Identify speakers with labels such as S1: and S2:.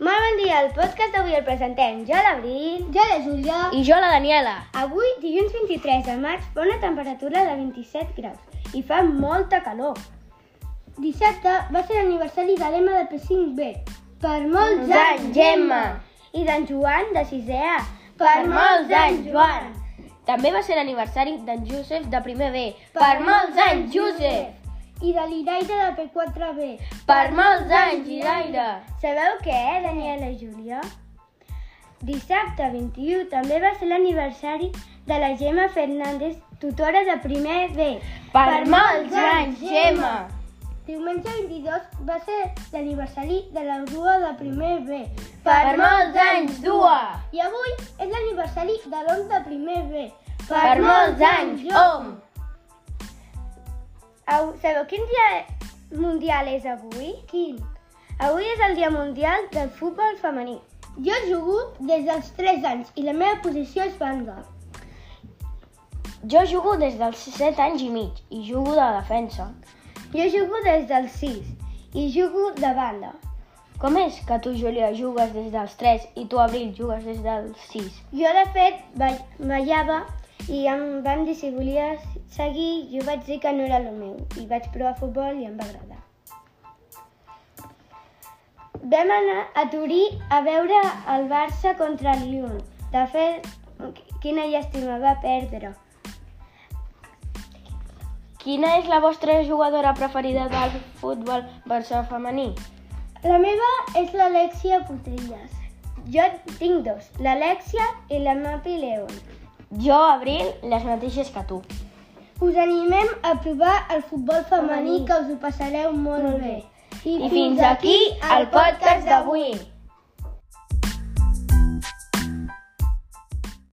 S1: el podcast d'avui el presentem jo, l'Abril.
S2: Jo la Júlia.
S3: I jo, la Daniela.
S1: Avui, dilluns 23 de maig, fa una temperatura de 27 graus i fa molta calor.
S2: Dissabte va ser l'aniversari de l'Emma del P5B.
S1: Per molts anys,
S3: Gemma.
S1: I d'en Joan, de 6è A.
S3: Per molts anys, Joan. També va ser l'aniversari d'en Josep de primer B. Per molts anys, Josep.
S2: I de l'Iraire de P4B.
S3: Per molts anys, Iraire.
S1: Sabeu què, Daniela i Júlia? Dissabte 21 també va ser l'aniversari de la Gemma Fernández, tutora de primer B.
S3: Per molts anys, Gemma.
S2: Diumenge 22 va ser l'aniversari de la Dua de primer B.
S3: Per molts anys, Dua.
S2: I avui és l'aniversari de l'OM de primer B.
S3: Per molts anys, Om.
S1: Sabeu quin dia mundial és avui?
S2: Quin?
S1: Avui és el dia mundial del futbol femení.
S2: Jo jugo des dels 3 anys i la meva posició és banda.
S3: Jo jugo des dels 7 anys i mig i jugo de defensa.
S1: Jo jugo des dels 6 i jugo de banda.
S3: Com és que tu, Júlia, jugues des dels 3 i tu, Abril, jugues des dels 6?
S1: Jo, de fet, ba- ballava i em van dir si volia seguir, jo vaig dir que no era el meu i vaig provar futbol i em va agradar. Vam anar a Turí a veure el Barça contra el Lyon. De fet, quina llàstima, va perdre.
S3: Quina és la vostra jugadora preferida del futbol Barça femení?
S2: La meva és l'Alexia Putelles.
S1: Jo tinc dos, l'Alexia i la Mapi León.
S3: Jo, Abril, les mateixes que tu.
S2: Us animem a provar el futbol femení que us ho passareu molt bé.
S3: I fins aquí el podcast d'avui.